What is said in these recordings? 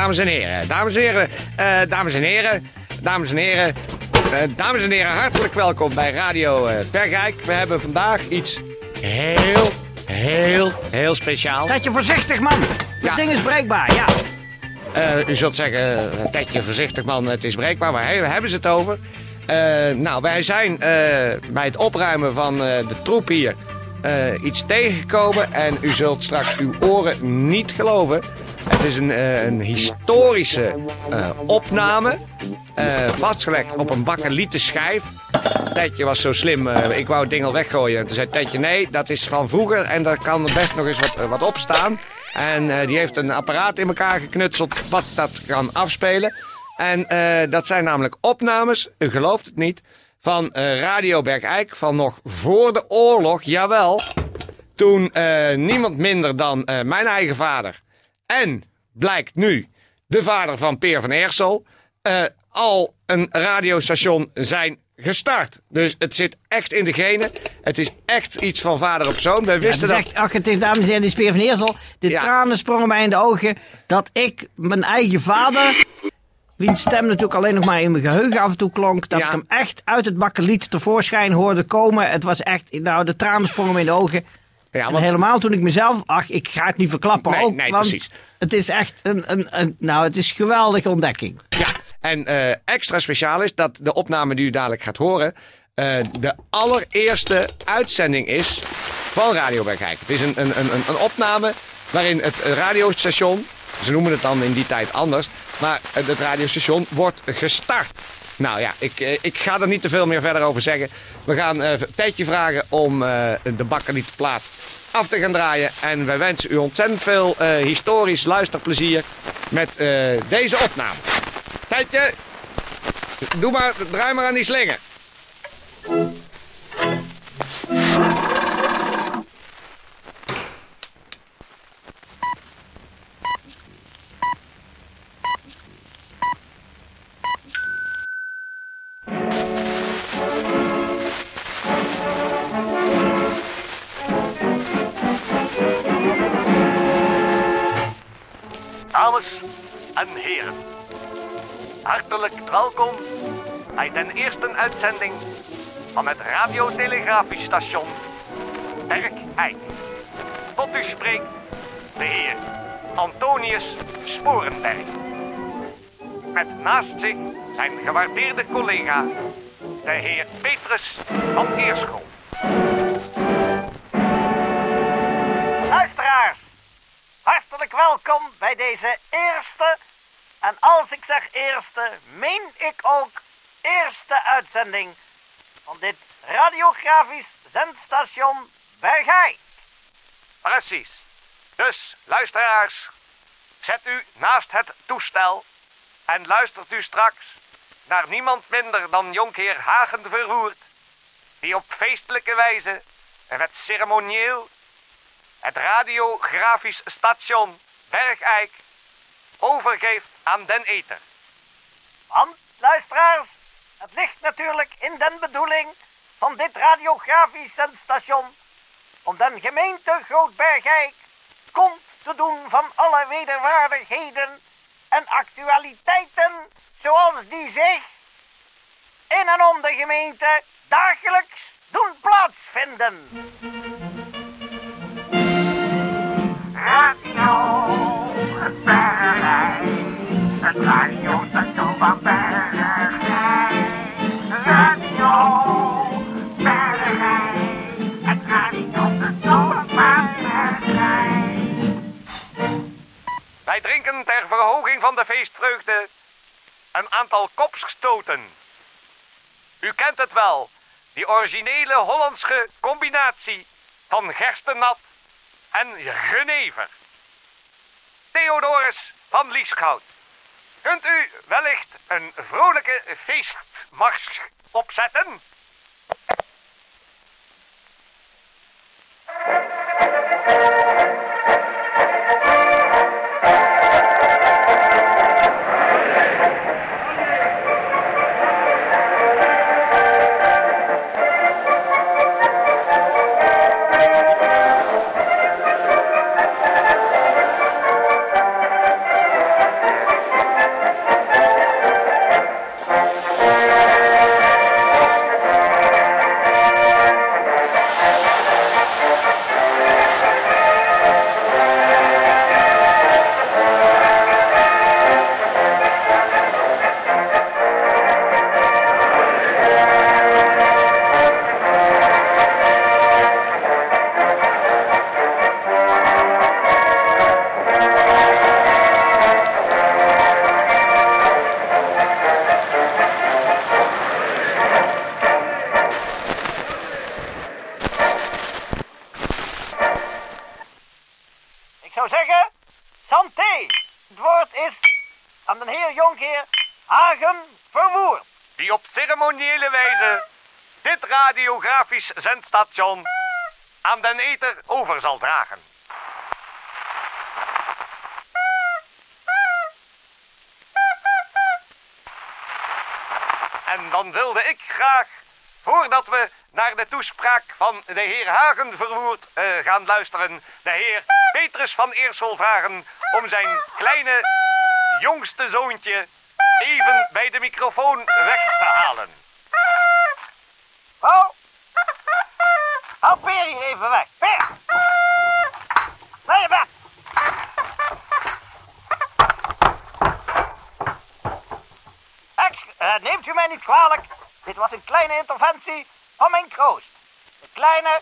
Dames en heren, dames en heren, eh, dames en heren, dames en heren, eh, dames en heren, hartelijk welkom bij Radio eh Bergijk. We hebben vandaag iets heel, heel, heel speciaal. Tetje voorzichtig, man. Dat Ja. ding is breekbaar, ja. U zult zeggen, Tetje, voorzichtig man, het is breekbaar. Waar he- hebben ze het over? Nou, wij zijn bij het opruimen van de troep hier iets tegengekomen. En u zult straks uw oren niet geloven. Het is een, eh, een historische eh, opname. eh, vastgelegd op een bakkelieten schijf. Tetje was zo slim, ik wou het ding al weggooien. Toen zei Tetje, nee, dat is van vroeger en daar kan best nog eens wat, wat op staan. En die heeft een apparaat in elkaar geknutseld wat dat kan afspelen. En dat zijn namelijk opnames, u gelooft het niet, van Radio Bergijk van nog voor de oorlog, jawel. Toen niemand minder dan mijn eigen vader en blijkt nu de vader van Peer van Eersel eh, al een radiostation zijn gestart. Dus het zit echt in de genen. Het is echt iets van vader op zoon. Wij wisten dat dat... is echt, ach, het is, dames en heren, de speer van Eersel. De Ja. tranen sprongen mij in de ogen dat ik mijn eigen vader, wiens stem natuurlijk alleen nog maar in mijn geheugen af en toe klonk, dat Ja. ik hem echt uit het bakkeliet tevoorschijn hoorde komen. Het was echt, nou, de tranen sprongen me in de ogen. Ja, en helemaal toen ik mezelf, ach, ik ga het niet verklappen Nee, ook, nee, want precies. het is echt een, een, een, nou, het is een geweldige ontdekking. Ja, en eh, extra speciaal is dat de opname die u dadelijk gaat horen... eh, de allereerste uitzending is van Radio Bergijk. Het is een, een, een, een- opname waarin het radiostation... Ze noemen het dan in die tijd anders. Maar het radiostation wordt gestart. Nou ja, ik, eh, ik ga er niet te veel meer verder over zeggen. We gaan een tijdje vragen om eh, de bakkelietplaat af te gaan draaien. En wij wensen u ontzettend veel historisch luisterplezier met deze opname. Tijdje, doe maar, draai maar aan die slingen. Welkom bij de eerste uitzending van het radiotelegrafiestation Bergijk. Tot u spreekt de heer Antonius Sporenberg. Met naast zich zijn gewaardeerde collega, de heer Petrus van Eerschot. Luisteraars, Hartelijk welkom bij deze eerste, en als ik zeg eerste, meen ik ook eerste uitzending van dit radiografisch zendstation Bergijk. Precies. Dus, luisteraars, zet u naast het toestel en luistert u straks naar niemand minder dan jonkheer Hagen Verroerd, die op feestelijke wijze en met ceremonieel het radiografisch station Bergijk overgeeft aan den eter. Want, luisteraars, het ligt natuurlijk in den bedoeling van dit radiografisch zendstation om den gemeente Groot-Bergijk kont te doen van alle wederwaardigheden en actualiteiten zoals die zich in en om de gemeente dagelijks doen plaatsvinden. Het radiostation van Bergijk. Radio Bergijk, het radiostation van. Wij drinken ter verhoging van de feestvreugde een aantal kopsgestoten. U kent het wel, die originele Hollandse combinatie van gerstennat en genever. Theodorus van Liesgoud. Kunt u wellicht een vrolijke feestmars opzetten? Radiografisch zendstation aan den ether over zal dragen. En dan wilde ik graag, voordat we naar de toespraak van de heer Hagen verwoerd eh, gaan luisteren, de heer Petrus van Eersel vragen om zijn kleine jongste zoontje even bij de microfoon weg te halen. Hou hier even weg. Peer. Naar je. Ex, eh, neemt u mij niet kwalijk. Dit was een kleine interventie van mijn kroost. De kleine,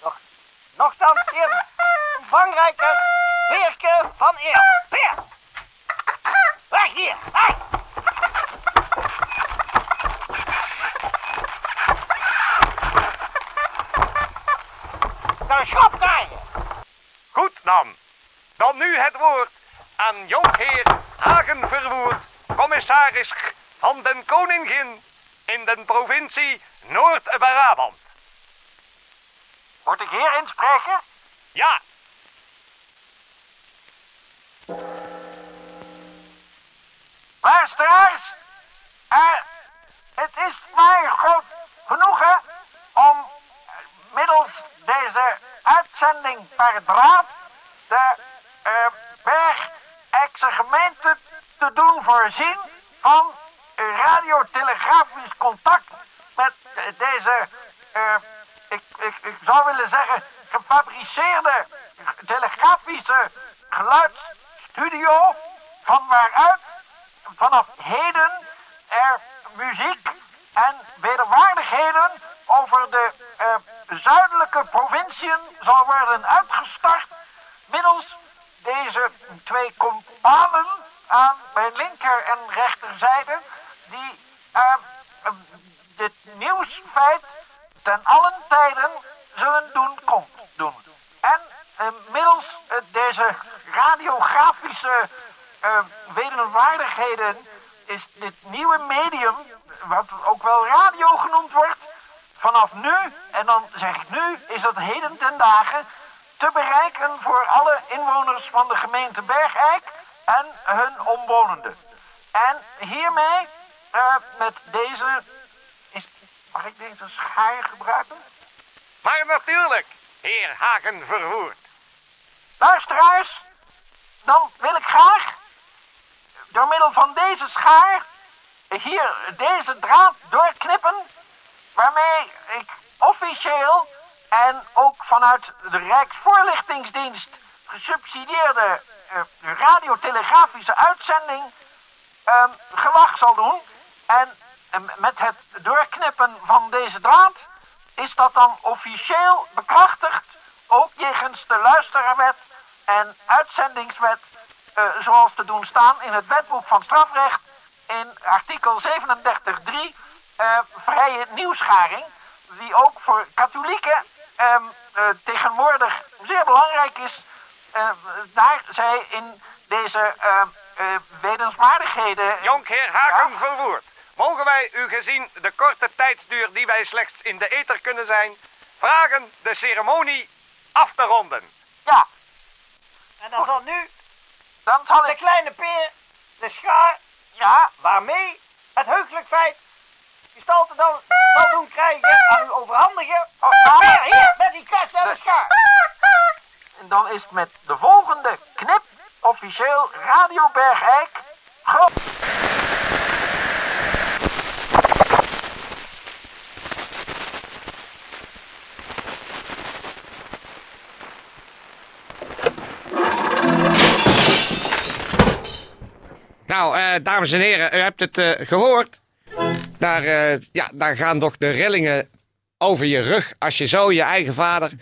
doch nogthans zeer omvangrijke Peerke van Eer. Peer. Weg hier. Een schop krijgen. Goed dan. Dan nu het woord aan jonkheer Hagen Verwoerd, commissaris van den Koningin in de provincie Noord-Brabant. Moet ik hier inspreken? Ja, Luisteraars, eh, het is mij groot genoegen om eh, middels deze per draad de eh Bergijkse gemeente te doen voorzien van radiotelegrafisch contact met eh, deze, eh, ik, ik, ik zou willen zeggen, gefabriceerde telegrafische geluidsstudio van waaruit vanaf heden er muziek en wederwaardigheden over de eh, zuidelijke provinciën zal worden uitgestart middels deze twee kompanen aan mijn linker en rechterzijde die eh, dit nieuwsfeit ten allen tijden zullen doen kom doen. En eh, middels eh, deze radiografische wederwaardigheden is dit nieuwe medium, wat ook wel radio genoemd wordt, vanaf nu, en dan zeg ik nu, is dat heden ten dagen te bereiken voor alle inwoners van de gemeente Bergijk en hun omwonenden. En hiermee, eh, met deze, is, mag ik deze schaar gebruiken? maar natuurlijk, heer Hagen Verwoerd. Luisteraars, dan wil ik graag door middel van deze schaar hier deze draad doorknippen, waarmee ik officieel en ook vanuit de Rijksvoorlichtingsdienst gesubsidieerde eh, radiotelegrafische uitzending ehm, gewacht zal doen. En eh, met het doorknippen van deze draad is dat dan officieel bekrachtigd, ook jegens de luisteraarwet en uitzendingswet, eh, zoals te doen staan in het wetboek van strafrecht in artikel 37.3 eh, vrije nieuwsgaring, die ook voor katholieken ehm, eh, tegenwoordig zeer belangrijk is, eh, daar zij in deze eh, eh, wetenswaardigheden... Jonkheer Haken verwoerd. Mogen wij, u gezien de korte tijdsduur die wij slechts in de ether kunnen zijn, vragen de ceremonie af te ronden? Ja, En dan zal nu dan zal de ik... kleine peer de schaar Ja, waarmee het heugelijk feit gestalte dan zal doen krijgen aan u overhandigen. Oh, nou, Peer, hier, met die kast en de schaar. en dan is het met de volgende knip officieel Radio Bergijk... Nou, eh, dames en heren, u hebt het eh, gehoord. Daar, eh, ja, daar gaan toch de rillingen over je rug als je zo je eigen vader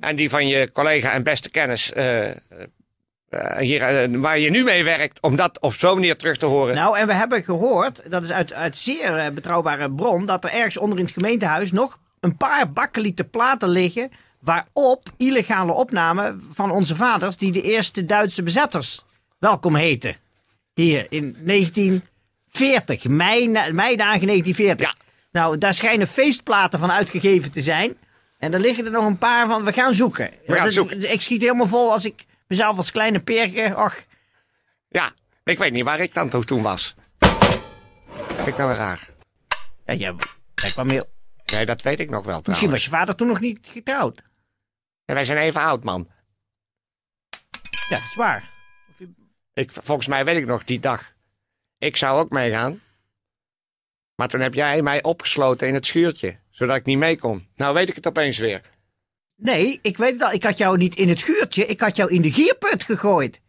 en die van je collega en beste kennis eh, eh, hier, waar je nu mee werkt, om dat op zo'n manier terug te horen. Nou, en we hebben gehoord, dat is uit, uit zeer betrouwbare bron, dat er ergens onder in het gemeentehuis nog een paar bakkelieten platen liggen. waarop illegale opnamen van onze vaders, die de eerste Duitse bezetters welkom heten. Hier in 1940, mei, meidagen 1940. Ja. Nou, daar schijnen feestplaten van uitgegeven te zijn. En er liggen er nog een paar van. We gaan zoeken. We gaan Dat- zoeken. Ik schiet helemaal vol als ik mezelf als kleine perke. Och, Ja, ik weet niet waar ik dan toen was. Vind ik nou weer raar. ja, jij kwam heel. Nee, dat weet ik nog wel Misschien trouwens. was je vader toen nog niet getrouwd. En wij zijn even oud, man. Ja, dat is waar. Ik, volgens mij weet ik nog die dag. Ik zou ook meegaan. Maar toen heb jij mij opgesloten in het schuurtje. Zodat ik niet mee kon. Nou weet ik het opeens weer. Nee, ik weet het al. Ik had jou niet in het schuurtje. Ik had jou in de gierput gegooid.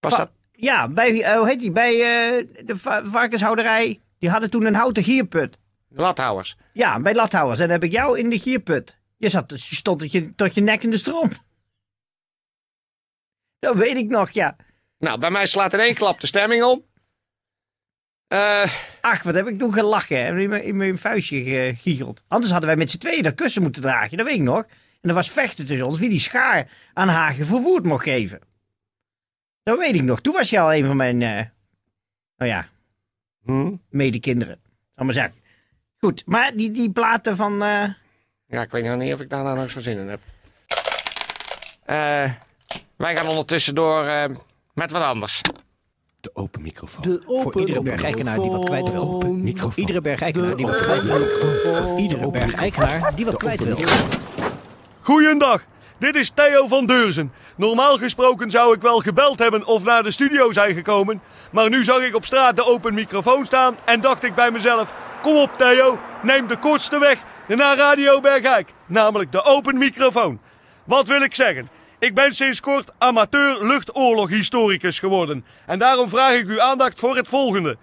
Was Va- dat... Ja, bij, eh, hoe heet die? Bij eh, de va- varkenshouderij. Die hadden toen een houten gierput. Lathouwers. Ja, bij Lathouwers. En dan heb ik jou in de gierput. Je, zat, je stond tot je, tot je nek in de stront. Dat weet ik nog, ja. Nou, bij mij slaat in één klap de stemming om. Eh, Ach, wat heb ik toen gelachen. En in mijn, in mijn vuistje gegiegeld. Anders hadden wij met z'n tweeën dat kussen moeten dragen. Dat weet ik nog. En er was vechten tussen ons wie die schaar aan Hagen verwoerd mocht geven. Dat weet ik nog. Toen was je al een van mijn, eh nou ja, hm? medekinderen. Zal maar zeggen. Goed, maar die, die platen van... eh, Ja, ik weet nog niet of ik daar nou nog zo zin in heb. Wij gaan ondertussen door met wat anders. De open microfoon. Voor iedere bergijkenaar die wat kwijt wil. microfoon. Voor iedere die wat kwijt wil. Voor iedere bergijkenaar die wat kwijt wil. Goeiedag, dit is Theo van Deurzen. Normaal gesproken zou ik wel gebeld hebben of naar de studio zijn gekomen. Maar nu zag ik op straat de open microfoon staan en dacht ik bij mezelf... Kom op Theo, neem de kortste weg naar Radio Bergijk. Namelijk de open microfoon. Wat wil ik zeggen? Ik ben sinds kort amateur luchtoorloghistoricus geworden. En daarom vraag ik uw aandacht voor het volgende.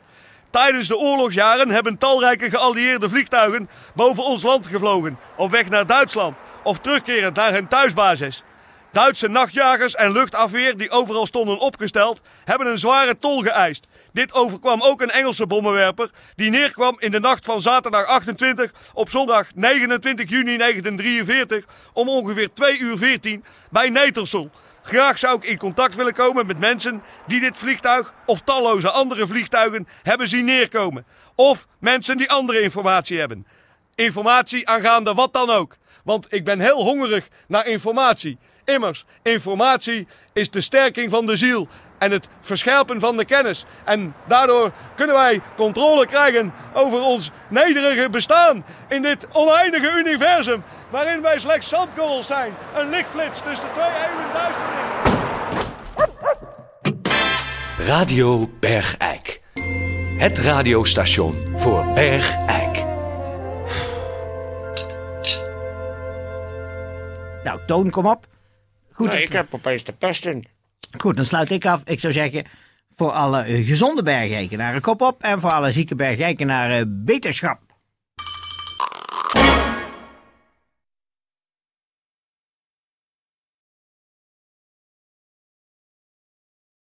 Tijdens de oorlogsjaren hebben talrijke geallieerde vliegtuigen boven ons land gevlogen, op weg naar Duitsland of terugkerend naar hun thuisbasis. Duitse nachtjagers en luchtafweer die overal stonden opgesteld, hebben een zware tol geëist. Dit overkwam ook een Engelse bommenwerper die neerkwam in de nacht van zaterdag 28 op zondag 29 juni 1943 om ongeveer 2 uur 14 bij Netersel. Graag zou ik in contact willen komen met mensen die dit vliegtuig of talloze andere vliegtuigen hebben zien neerkomen. Of mensen die andere informatie hebben. Informatie aangaande wat dan ook. Want ik ben heel hongerig naar informatie. Immers, informatie is de sterking van de ziel en het verscherpen van de kennis. En daardoor kunnen wij controle krijgen over ons nederige bestaan in dit oneindige universum. Waarin wij slechts zandkorrels zijn. Een lichtflits tussen twee eeuwen duisternis. Radio Bergijk. Het radiostation voor Bergijk. nou, Toon, kom op. Goed, Nee, ik heb opeens de pest in. Goed, dan sluit ik af. Ik zou zeggen, voor alle gezonde bergijkenaren kop op. En voor alle zieke bergijkenaren beterschap.